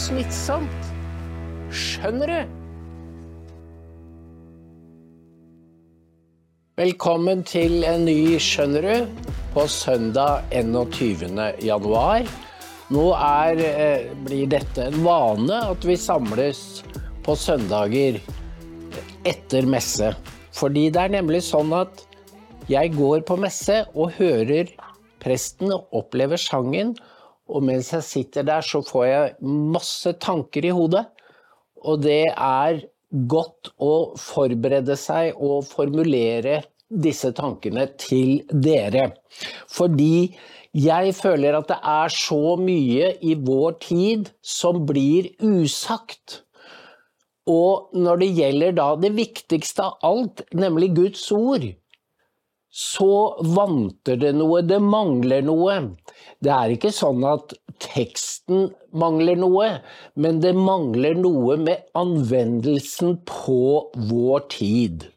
smittsomt. Skjønner du? Velkommen til en ny Skjønner du på søndag 21. januar. Nå er, eh, blir dette en vane at vi samles på søndager etter messe. Fordi det er nemlig sånn at jeg går på messe og hører presten og opplever sangen. Og mens jeg sitter der, så får jeg masse tanker i hodet. Og det er godt å forberede seg og formulere disse tankene til dere. Fordi jeg føler at det er så mye i vår tid som blir usagt. Og når det gjelder da det viktigste av alt, nemlig Guds ord, så vanter det noe, det mangler noe. Det er ikke sånn at teksten mangler noe, men det mangler noe med anvendelsen på vår tid.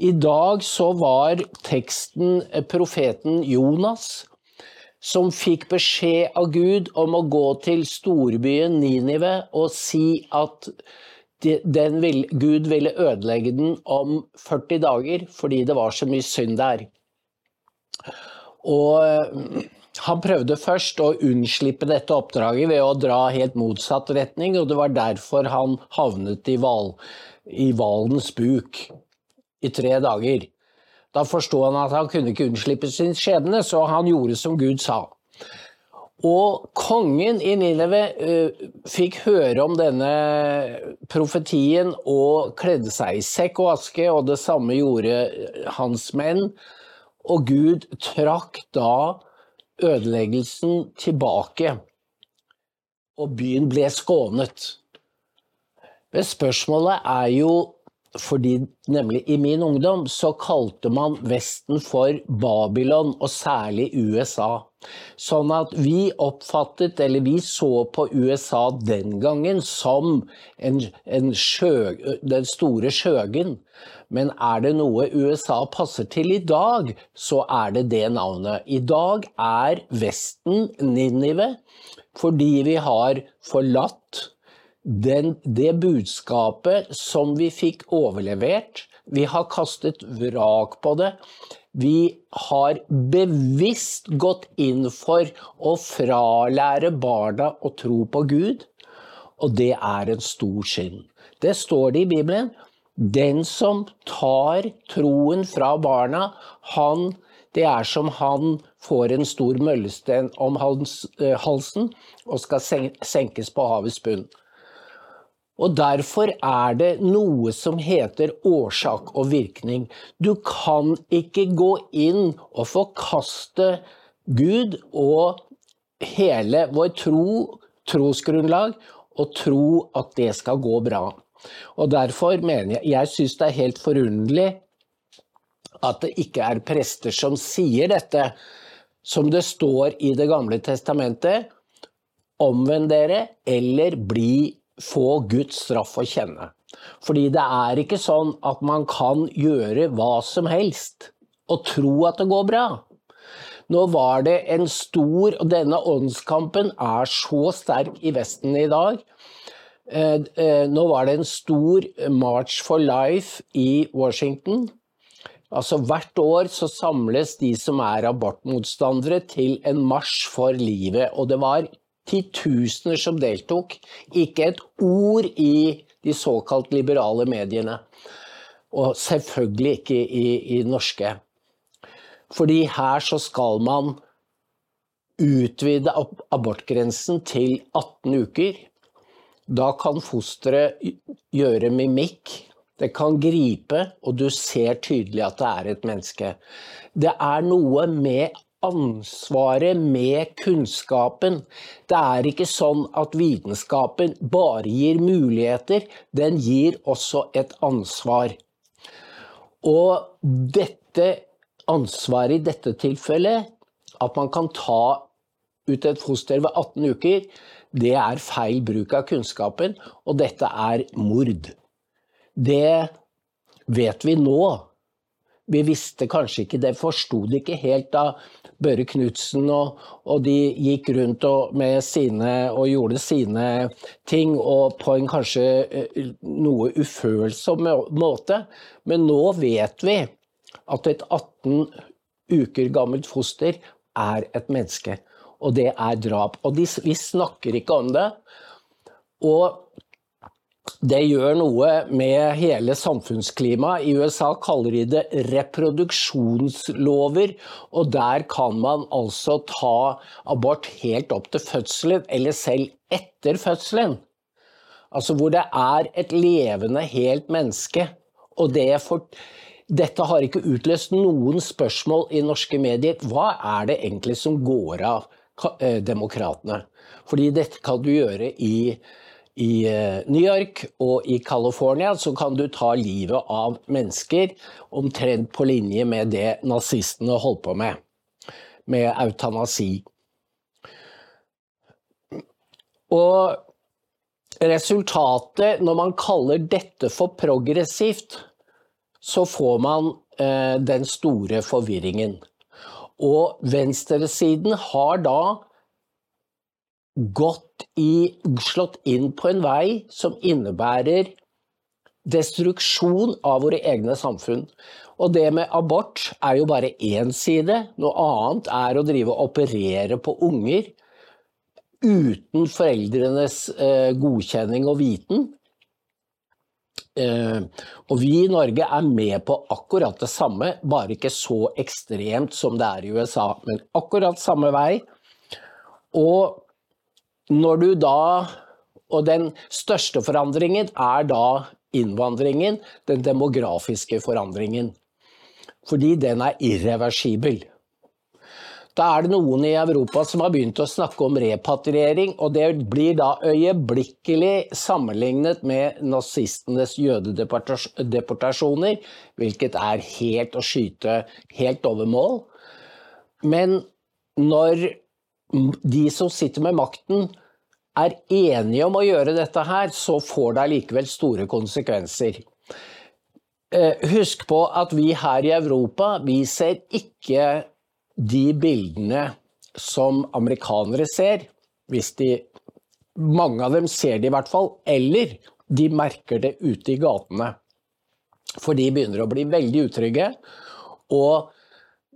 I dag så var teksten profeten Jonas, som fikk beskjed av Gud om å gå til storbyen Ninive og si at vil, Gud ville ødelegge den om 40 dager fordi det var så mye synd der. Og eh, han prøvde først å unnslippe dette oppdraget ved å dra helt motsatt retning, og det var derfor han havnet i, val, i hvalens buk i tre dager. Da forsto han at han kunne ikke unnslippe sin skjebne, så han gjorde som Gud sa. Og kongen i Nineve uh, fikk høre om denne profetien og kledde seg i sekk og aske, og det samme gjorde hans menn. Og Gud trakk da ødeleggelsen tilbake, og byen ble skånet. Men spørsmålet er jo fordi nemlig i min ungdom så kalte man Vesten for Babylon, og særlig USA. Sånn at vi oppfattet, eller vi så på USA den gangen som en, en sjø, den store skjøgen. Men er det noe USA passer til i dag, så er det det navnet. I dag er Vesten Ninive fordi vi har forlatt den, det budskapet som vi fikk overlevert, vi har kastet vrak på det. Vi har bevisst gått inn for å fralære barna å tro på Gud, og det er en stor synd. Det står det i Bibelen. Den som tar troen fra barna, han det er som han får en stor møllesten om eh, halsen og skal senkes på havets bunn. Og derfor er det noe som heter årsak og virkning. Du kan ikke gå inn og forkaste Gud og hele vår tro, trosgrunnlag, og tro at det skal gå bra. Og derfor mener jeg Jeg syns det er helt forunderlig at det ikke er prester som sier dette, som det står i Det gamle testamentet. Omvend dere, eller bli få Guds straff å kjenne. Fordi det er ikke sånn at man kan gjøre hva som helst og tro at det går bra. Nå var det en stor Og denne åndskampen er så sterk i Vesten i dag. Eh, eh, nå var det en stor March for life i Washington. Altså Hvert år så samles de som er abortmotstandere til en marsj for livet. Og det var titusener som deltok. Ikke et ord i de såkalt liberale mediene. Og selvfølgelig ikke i, i norske. Fordi her så skal man utvide abortgrensen til 18 uker. Da kan fosteret gjøre mimikk. Det kan gripe, og du ser tydelig at det er et menneske. Det er noe med ansvaret med kunnskapen. Det er ikke sånn at vitenskapen bare gir muligheter, den gir også et ansvar. Og dette ansvaret i dette tilfellet, at man kan ta ut et foster ved 18 uker, det er feil bruk av kunnskapen, og dette er mord. Det vet vi nå. Vi visste kanskje ikke det, forsto det ikke helt da Børre Knutsen og, og, de gikk rundt og, sine, og gjorde sine ting, og på en kanskje eh, noe ufølsom måte. Men nå vet vi at et 18 uker gammelt foster er et menneske. Og det er drap. Og de, vi snakker ikke om det. Og det gjør noe med hele samfunnsklimaet. I USA kaller de det reproduksjonslover, og der kan man altså ta abort helt opp til fødselen, eller selv etter fødselen. Altså hvor det er et levende, helt menneske. Og det for, dette har ikke utløst noen spørsmål i norske medier. Hva er det egentlig som går av eh, demokratene? Fordi dette kan du gjøre i i eh, New York og i California så kan du ta livet av mennesker omtrent på linje med det nazistene holdt på med, med eutanasi. Og resultatet, når man kaller dette for progressivt, så får man eh, den store forvirringen. Og venstresiden har da gått i, slått inn på en vei som innebærer destruksjon av våre egne samfunn. Og det med abort er jo bare én side. Noe annet er å drive og operere på unger uten foreldrenes eh, godkjenning og viten. Eh, og vi i Norge er med på akkurat det samme, bare ikke så ekstremt som det er i USA. Men akkurat samme vei. Og når du da Og den største forandringen er da innvandringen, den demografiske forandringen. Fordi den er irreversibel. Da er det noen i Europa som har begynt å snakke om repatriering, og det blir da øyeblikkelig sammenlignet med nazistenes jødedeportasjoner, hvilket er helt å skyte helt over mål. Men når de som sitter med makten, er enige om å gjøre dette her, så får det allikevel store konsekvenser. Eh, husk på at vi her i Europa, vi ser ikke de bildene som amerikanere ser. Hvis de Mange av dem ser det i hvert fall. Eller de merker det ute i gatene. For de begynner å bli veldig utrygge. Og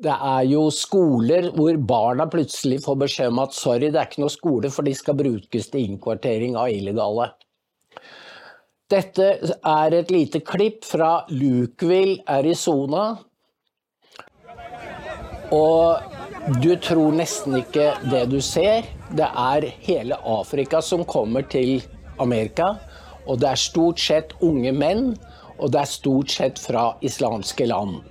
det er jo skoler hvor barna plutselig får beskjed om at sorry, det er ikke noe skole, for de skal brukes til innkvartering av illegale. Dette er et lite klipp fra Lukeville, Arizona. Og du tror nesten ikke det du ser. Det er hele Afrika som kommer til Amerika. Og det er stort sett unge menn, og det er stort sett fra islamske land.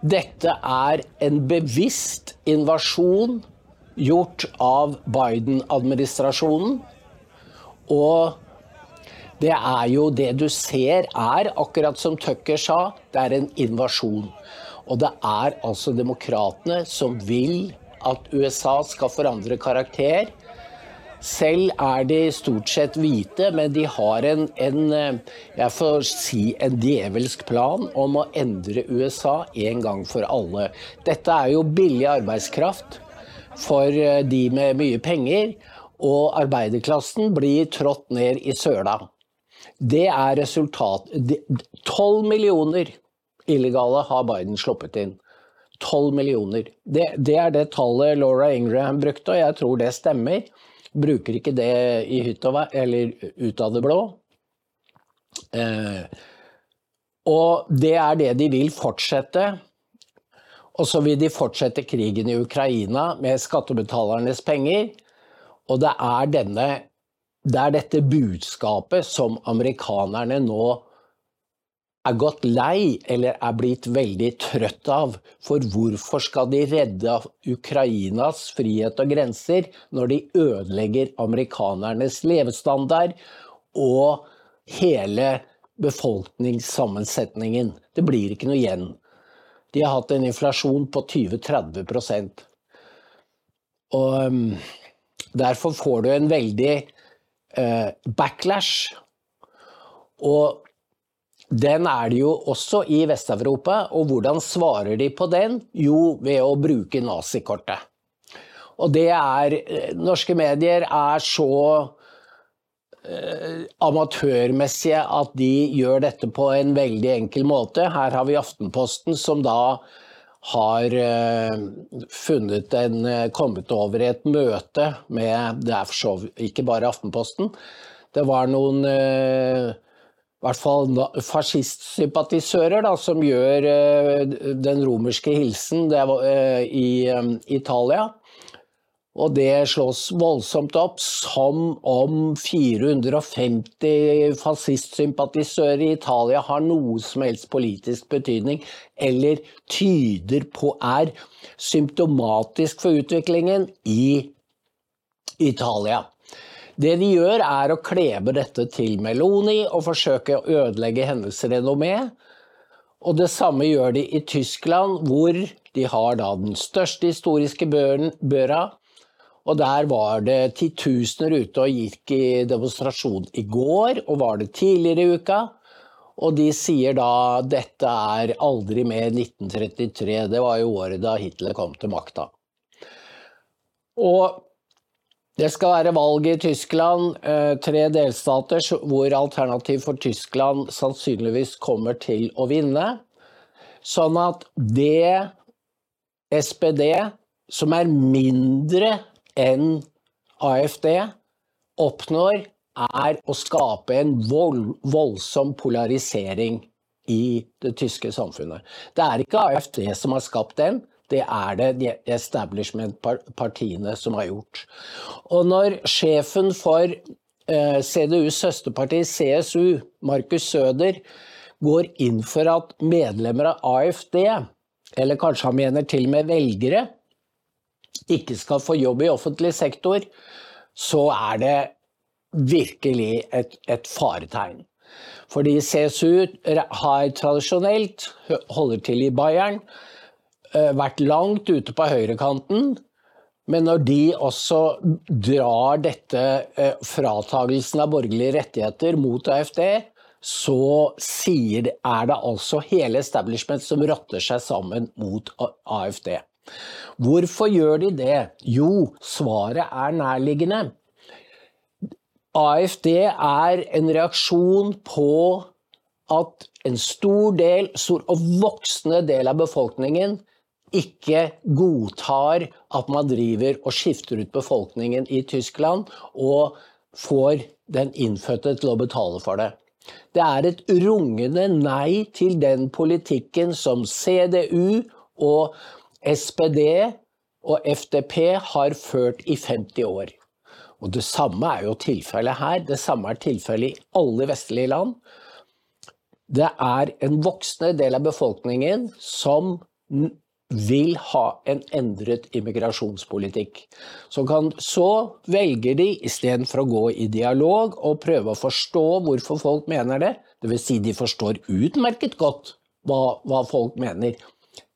Dette er en bevisst invasjon gjort av Biden-administrasjonen. Og det er jo det du ser er, akkurat som Tucker sa, det er en invasjon. Og det er altså demokratene som vil at USA skal forandre karakter selv er de stort sett hvite, men de har en, en, eh, jeg får si en djevelsk plan om å endre USA en gang for alle. Dette er jo billig arbeidskraft for eh, de med mye penger, og arbeiderklassen blir trådt ned i søla. Det er resultat. 12 millioner illegale har Biden sluppet inn. 12 millioner. Det, det er det tallet Laura Ingraham brukte, og jeg tror det stemmer. Bruker ikke det i hytt og vær, eller ut av det blå. Eh, og det er det de vil fortsette. Og så vil de fortsette krigen i Ukraina med skattebetalernes penger. Og det er, denne, det er dette budskapet som amerikanerne nå er gått lei eller er blitt veldig trøtt av. For hvorfor skal de redde Ukrainas frihet og grenser når de ødelegger amerikanernes levestandard og hele befolkningssammensetningen? Det blir ikke noe igjen. De har hatt en inflasjon på 20-30 Og um, Derfor får du en veldig uh, backlash. Og den er det jo også i Vest-Europa, og hvordan svarer de på den? Jo, ved å bruke nazikortet. Og det er Norske medier er så eh, amatørmessige at de gjør dette på en veldig enkel måte. Her har vi Aftenposten som da har eh, funnet en uh, kommet over et møte med Det er for så vidt ikke bare Aftenposten. Det var noen i hvert fall fascistsympatisører da, som gjør den romerske hilsen var, i Italia. Og det slås voldsomt opp som om 450 fascistsympatisører i Italia har noe som helst politisk betydning, eller tyder på er symptomatisk for utviklingen i Italia. Det de gjør, er å klebe dette til Meloni og forsøke å ødelegge hennes renommé. Og det samme gjør de i Tyskland, hvor de har da den største historiske børa, og der var det titusener ute og gikk i demonstrasjon i går, og var det tidligere i uka. Og de sier da dette er aldri mer 1933. Det var jo året da Hitler kom til makta. Og det skal være valg i Tyskland, eh, tre delstater hvor Alternativ for Tyskland sannsynligvis kommer til å vinne. Sånn at det SPD, som er mindre enn AFD oppnår, er å skape en vold, voldsom polarisering i det tyske samfunnet. Det er ikke AFD som har skapt den, det er det de establishment-partiene som har gjort. Og når sjefen for eh, CDUs søsterparti, CSU, Markus Søder, går inn for at medlemmer av AFD, eller kanskje han mener til og med velgere, ikke skal få jobb i offentlig sektor, så er det virkelig et, et faretegn. Fordi CSU har tradisjonelt, holder til i Bayern, vært langt ute på høyrekanten. Men når de også drar dette eh, fratagelsen av borgerlige rettigheter mot AFD, så sier, er det altså hele establishment som rotter seg sammen mot AFD. Hvorfor gjør de det? Jo, svaret er nærliggende. AFD er en reaksjon på at en stor del, stor og voksende del av befolkningen ikke godtar at man driver og skifter ut befolkningen i Tyskland og får den innfødte til å betale for det. Det er et rungende nei til den politikken som CDU og SPD og FDP har ført i 50 år. Og Det samme er jo tilfellet her. Det samme er tilfellet i alle vestlige land. Det er en voksende del av befolkningen som vil ha en endret immigrasjonspolitikk. Så, kan, så velger de, istedenfor å gå i dialog og prøve å forstå hvorfor folk mener det, dvs. Si de forstår utmerket godt hva, hva folk mener,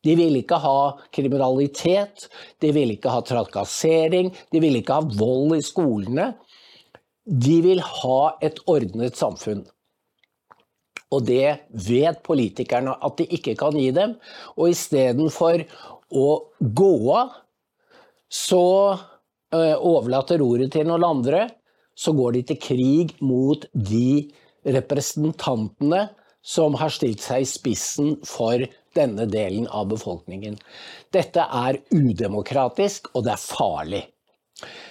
de vil ikke ha kriminalitet, de vil ikke ha trakassering, de vil ikke ha vold i skolene. De vil ha et ordnet samfunn. Og det vet politikerne at de ikke kan gi dem. Og istedenfor å gå av, så eh, overlater ordet til noen andre. Så går de til krig mot de representantene som har stilt seg i spissen for denne delen av befolkningen. Dette er udemokratisk, og det er farlig.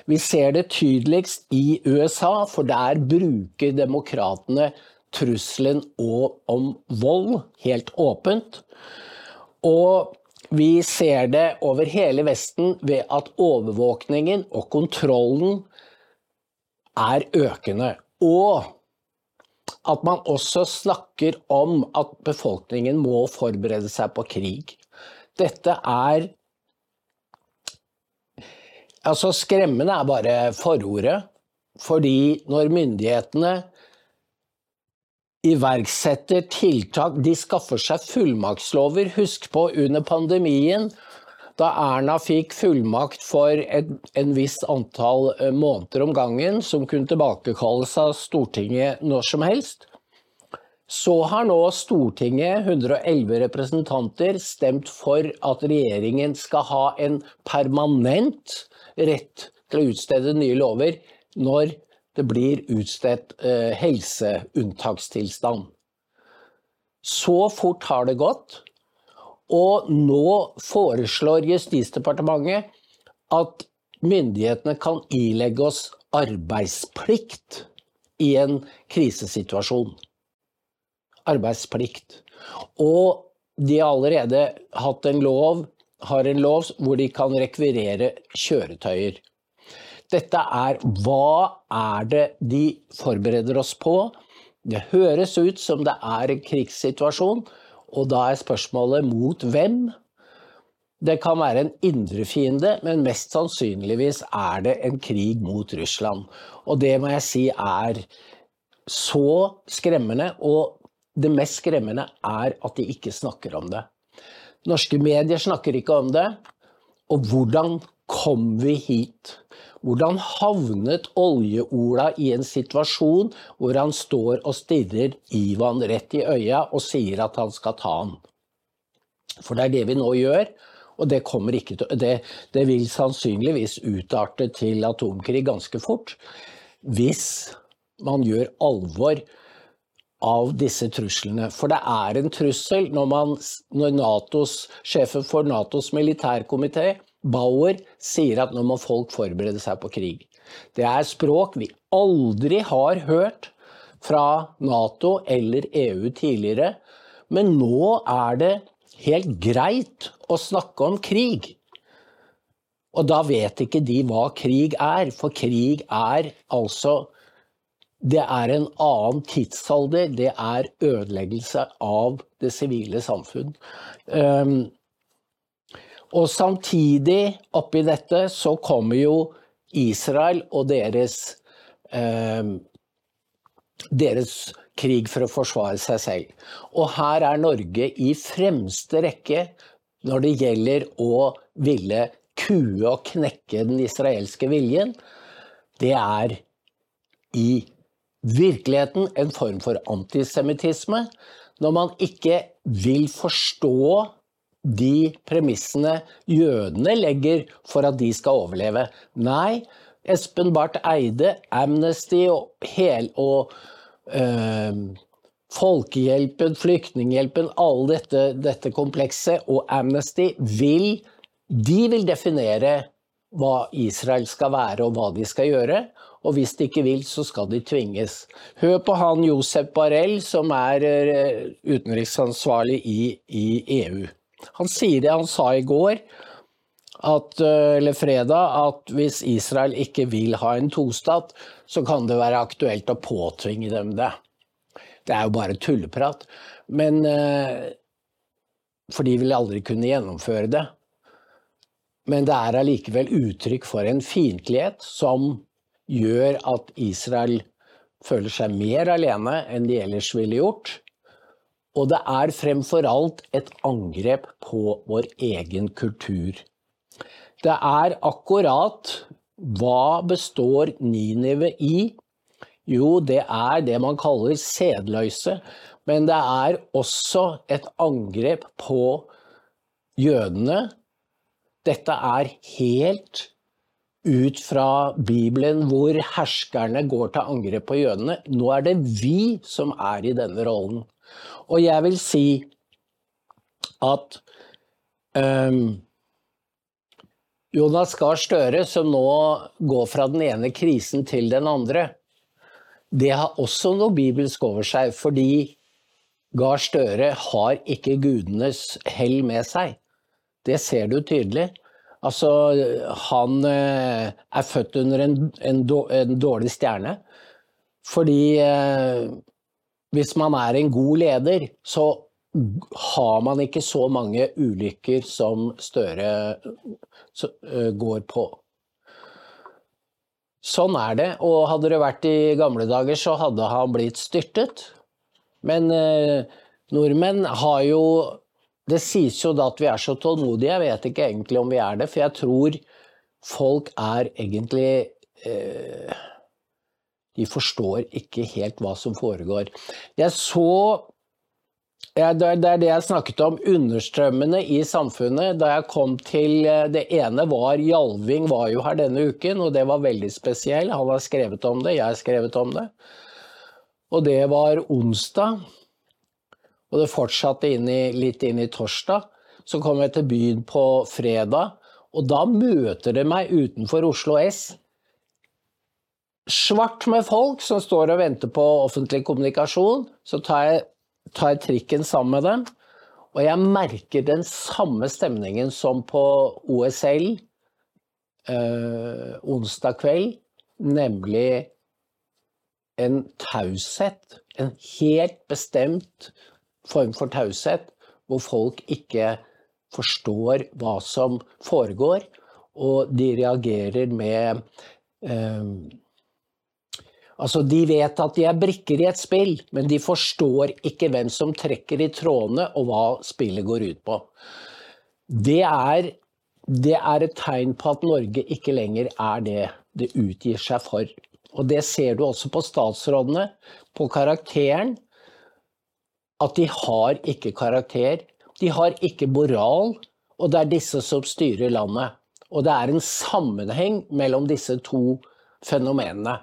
Vi ser det tydeligst i USA, for der bruker demokratene trusselen om vold helt åpent. Og vi ser det over hele Vesten ved at overvåkningen og kontrollen er økende. Og at man også snakker om at befolkningen må forberede seg på krig. Dette er Altså, skremmende er bare forordet. Fordi når myndighetene iverksetter tiltak De skaffer seg fullmaktslover. Husk på under pandemien da Erna fikk fullmakt for et, en viss antall eh, måneder om gangen, som kunne tilbakekalles av Stortinget når som helst, Så har nå Stortinget, 111 representanter, stemt for at regjeringen skal ha en permanent rett til å utstede nye lover når det blir utstedt eh, helseunntakstilstand. Så fort har det gått. Og nå foreslår Justisdepartementet at myndighetene kan ilegge oss arbeidsplikt i en krisesituasjon. Arbeidsplikt. Og de har allerede hatt en lov, har en lov hvor de kan rekvirere kjøretøyer. Dette er hva er det de forbereder oss på? Det høres ut som det er en krigssituasjon, og da er spørsmålet mot hvem? Det kan være en indre fiende, men mest sannsynligvis er det en krig mot Russland. Og det må jeg si er så skremmende, og det mest skremmende er at de ikke snakker om det. Norske medier snakker ikke om det. Og hvordan kom vi hit? Hvordan havnet Olje-Ola i en situasjon hvor han står og stirrer Ivan rett i øya og sier at han skal ta han? For det er det vi nå gjør. Og det, til, det, det vil sannsynligvis utarte til atomkrig ganske fort. Hvis man gjør alvor av disse truslene. For det er en trussel når, man, når NATOs, sjefen for Natos militærkomité, Bauer, sier at nå må folk forberede seg på krig. Det er språk vi aldri har hørt fra Nato eller EU tidligere. Men nå er det helt greit å snakke om krig. Og da vet ikke de hva krig er, for krig er altså Det er en annen tidsalder. Det er ødeleggelse av det sivile samfunn. Um, og samtidig oppi dette så kommer jo Israel og deres eh, deres krig for å forsvare seg selv. Og her er Norge i fremste rekke når det gjelder å ville kue og knekke den israelske viljen. Det er i virkeligheten en form for antisemittisme. Når man ikke vil forstå de premissene jødene legger for at de skal overleve. Nei, Espen Barth Eide, Amnesty og, hel, og øh, Folkehjelpen, Flyktninghjelpen, alle dette, dette komplekset og Amnesty vil De vil definere hva Israel skal være og hva de skal gjøre. Og hvis de ikke vil, så skal de tvinges. Hør på han Josep Barell, som er eh, utenriksansvarlig i, i EU. Han sier det han sa i går, at, eh, eller fredag, at hvis Israel ikke vil ha en tostat, så kan det være aktuelt å påtvinge dem det. Det er jo bare tulleprat. Men eh, For de vil aldri kunne gjennomføre det. Men det er allikevel uttrykk for en fiendtlighet som gjør at Israel føler seg mer alene enn de ellers ville gjort. Og det er fremfor alt et angrep på vår egen kultur. Det er akkurat hva består Ninive i? Jo, det er det man kaller sedløse. Men det er også et angrep på jødene. Dette er helt ut fra Bibelen hvor herskerne går til angrep på jødene. Nå er det vi som er i denne rollen. Og jeg vil si at um, Jonas Gahr Støre, som nå går fra den ene krisen til den andre, det har også noe bibelsk over seg, fordi Gahr Støre har ikke gudenes hell med seg. Det ser du tydelig. Altså, han eh, er født under en, en, dårlig stjerne. Fordi eh, hvis man er en god leder, så har man ikke så mange ulykker som Støre går på. Sånn er det, og hadde det vært i gamle dager, så hadde han blitt styrtet. Men eh, nordmenn har jo Det sies jo da at vi er så tålmodige, jeg vet ikke egentlig om vi er det, for jeg tror folk er egentlig eh, De forstår ikke helt hva som foregår. Jeg så Det er det jeg snakket om, understrømmene i samfunnet. Da jeg kom til eh, Det ene var Jalving var jo her denne uken, og det var veldig spesiell. Han har skrevet om det, jeg har skrevet om det. Og det var onsdag. Og det fortsatte inn i, litt inn i torsdag. Så kom jeg til byen på fredag, og da møter det meg utenfor Oslo S svart med folk som står og venter på offentlig kommunikasjon. Så tar jeg, tar jeg trikken sammen med dem, og jeg merker den samme stemningen som på OSL eh, onsdag kveld, nemlig en taushet. En helt bestemt form for taushet, hvor folk ikke forstår hva som foregår, og de reagerer med eh, Altså, De vet at de er brikker i et spill, men de forstår ikke hvem som trekker i trådene og hva spillet går ut på. Det er, det er et tegn på at Norge ikke lenger er det det utgir seg for. Og det ser du også på statsrådene, på karakteren. At de har ikke karakter. De har ikke moral, og det er disse som styrer landet. Og det er en sammenheng mellom disse to fenomenene.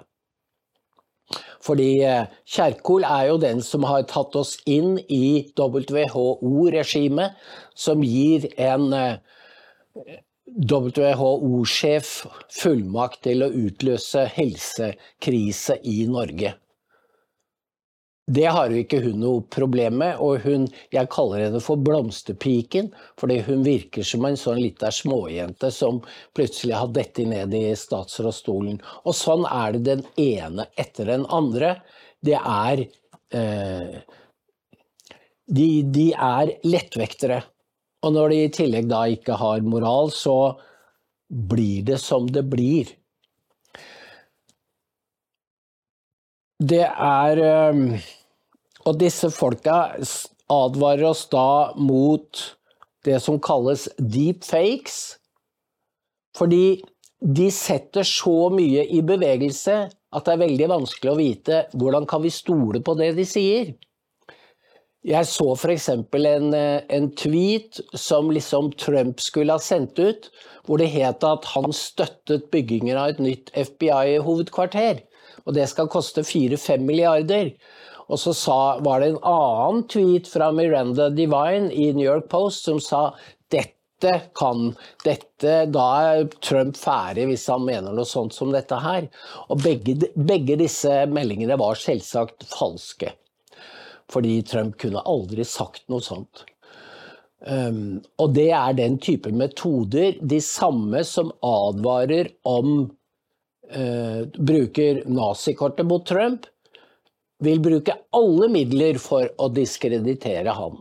Fordi eh, Kjerkol er jo den som har tatt oss inn i WHO-regimet, som gir en eh, WHO-sjef fullmakt til å utløse helsekrise i Norge. Det har jo ikke hun noe problem med, og hun, jeg kaller henne for blomsterpiken, fordi hun virker som en sånn lita småjente som plutselig har dettet ned i statsrådsstolen. Og sånn er det den ene etter den andre. Det er eh, de, de er lettvektere. Og når de i tillegg da ikke har moral, så blir det som det blir. Det er eh, Og disse folka advarer oss da mot det som kalles deep fakes. Fordi de setter så mye i bevegelse at det er veldig vanskelig å vite hvordan kan vi stole på det de sier. Jeg så f.eks. En, en tweet som liksom Trump skulle ha sendt ut, hvor det het at han støttet byggingen av et nytt FBI-hovedkvarter og det skal koste 4-5 milliarder. Og så sa, var det en annen tweet fra Miranda Divine i New York Post som sa dette kan dette, Da er Trump ferdig hvis han mener noe sånt som dette her. Og begge, begge disse meldingene var selvsagt falske. Fordi Trump kunne aldri sagt noe sånt. Um, og det er den type metoder, de samme som advarer om uh, bruker nazikortet mot Trump, vil bruke alle midler for å diskreditere han.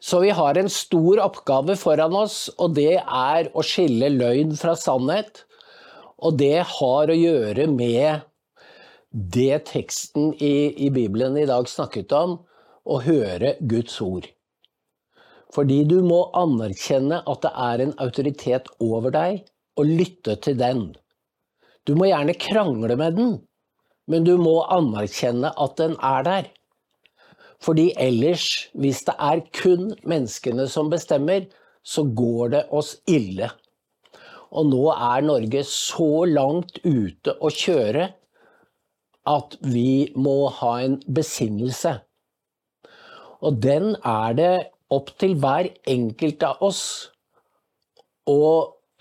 Så vi har en stor oppgave foran oss, og det er å skille løgn fra sannhet. Og det har å gjøre med det teksten i, i Bibelen i dag snakket om, å høre Guds ord. Fordi du må anerkjenne at det er en autoritet over deg, og lytte til den. Du må gjerne krangle med den, men du må anerkjenne at den er der. Fordi ellers, hvis det er kun menneskene som bestemmer, så går det oss ille. Og nå er Norge så langt ute å kjøre at vi må ha en besinnelse. Og den er det opp til hver enkelt av oss å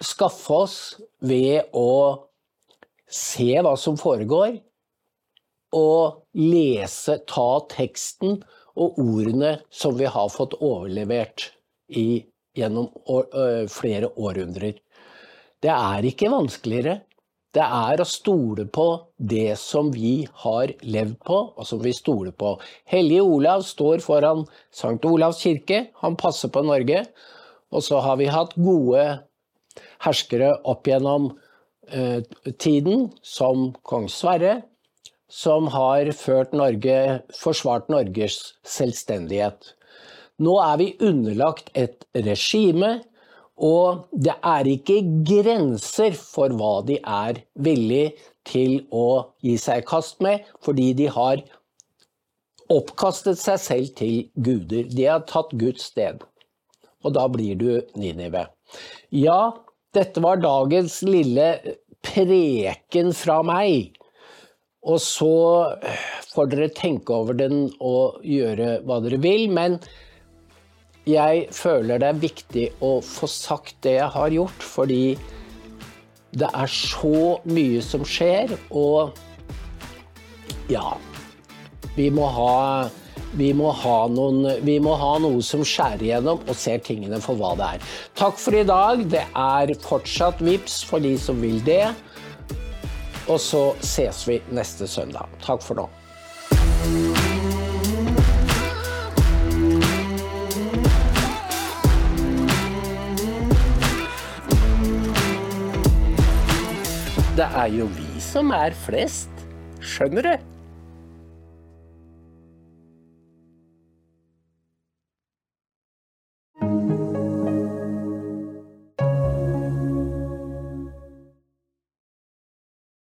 skaffe oss ved å se hva som foregår, og lese, ta teksten og ordene som vi har fått overlevert i, gjennom år, øh, flere århundrer. Det er ikke vanskeligere. Det er å stole på det som vi har levd på, og som vi stoler på. Hellige Olav står foran St. Olavs kirke, han passer på Norge. Og så har vi hatt gode herskere opp gjennom Eh, tiden som kong Sverre, som har Norge, forsvart Norges selvstendighet. Nå er vi underlagt et regime, og det er ikke grenser for hva de er villig til å gi seg i kast med, fordi de har oppkastet seg selv til guder. De har tatt Guds sted. Og da blir du Ninive. Ja, dette var dagens lille preken fra meg. Og så får dere tenke over den og gjøre hva dere vil. Men jeg føler det er viktig å få sagt det jeg har gjort, fordi det er så mye som skjer, og ja Vi må ha vi må, noen, vi må, ha noe som skjærer igjennom og ser tingene for hva det er. Takk for i dag. Det er fortsatt VIPS for de som vil det. Og så ses vi neste søndag. Takk for nå. Det er jo vi som er flest. Skjønner du?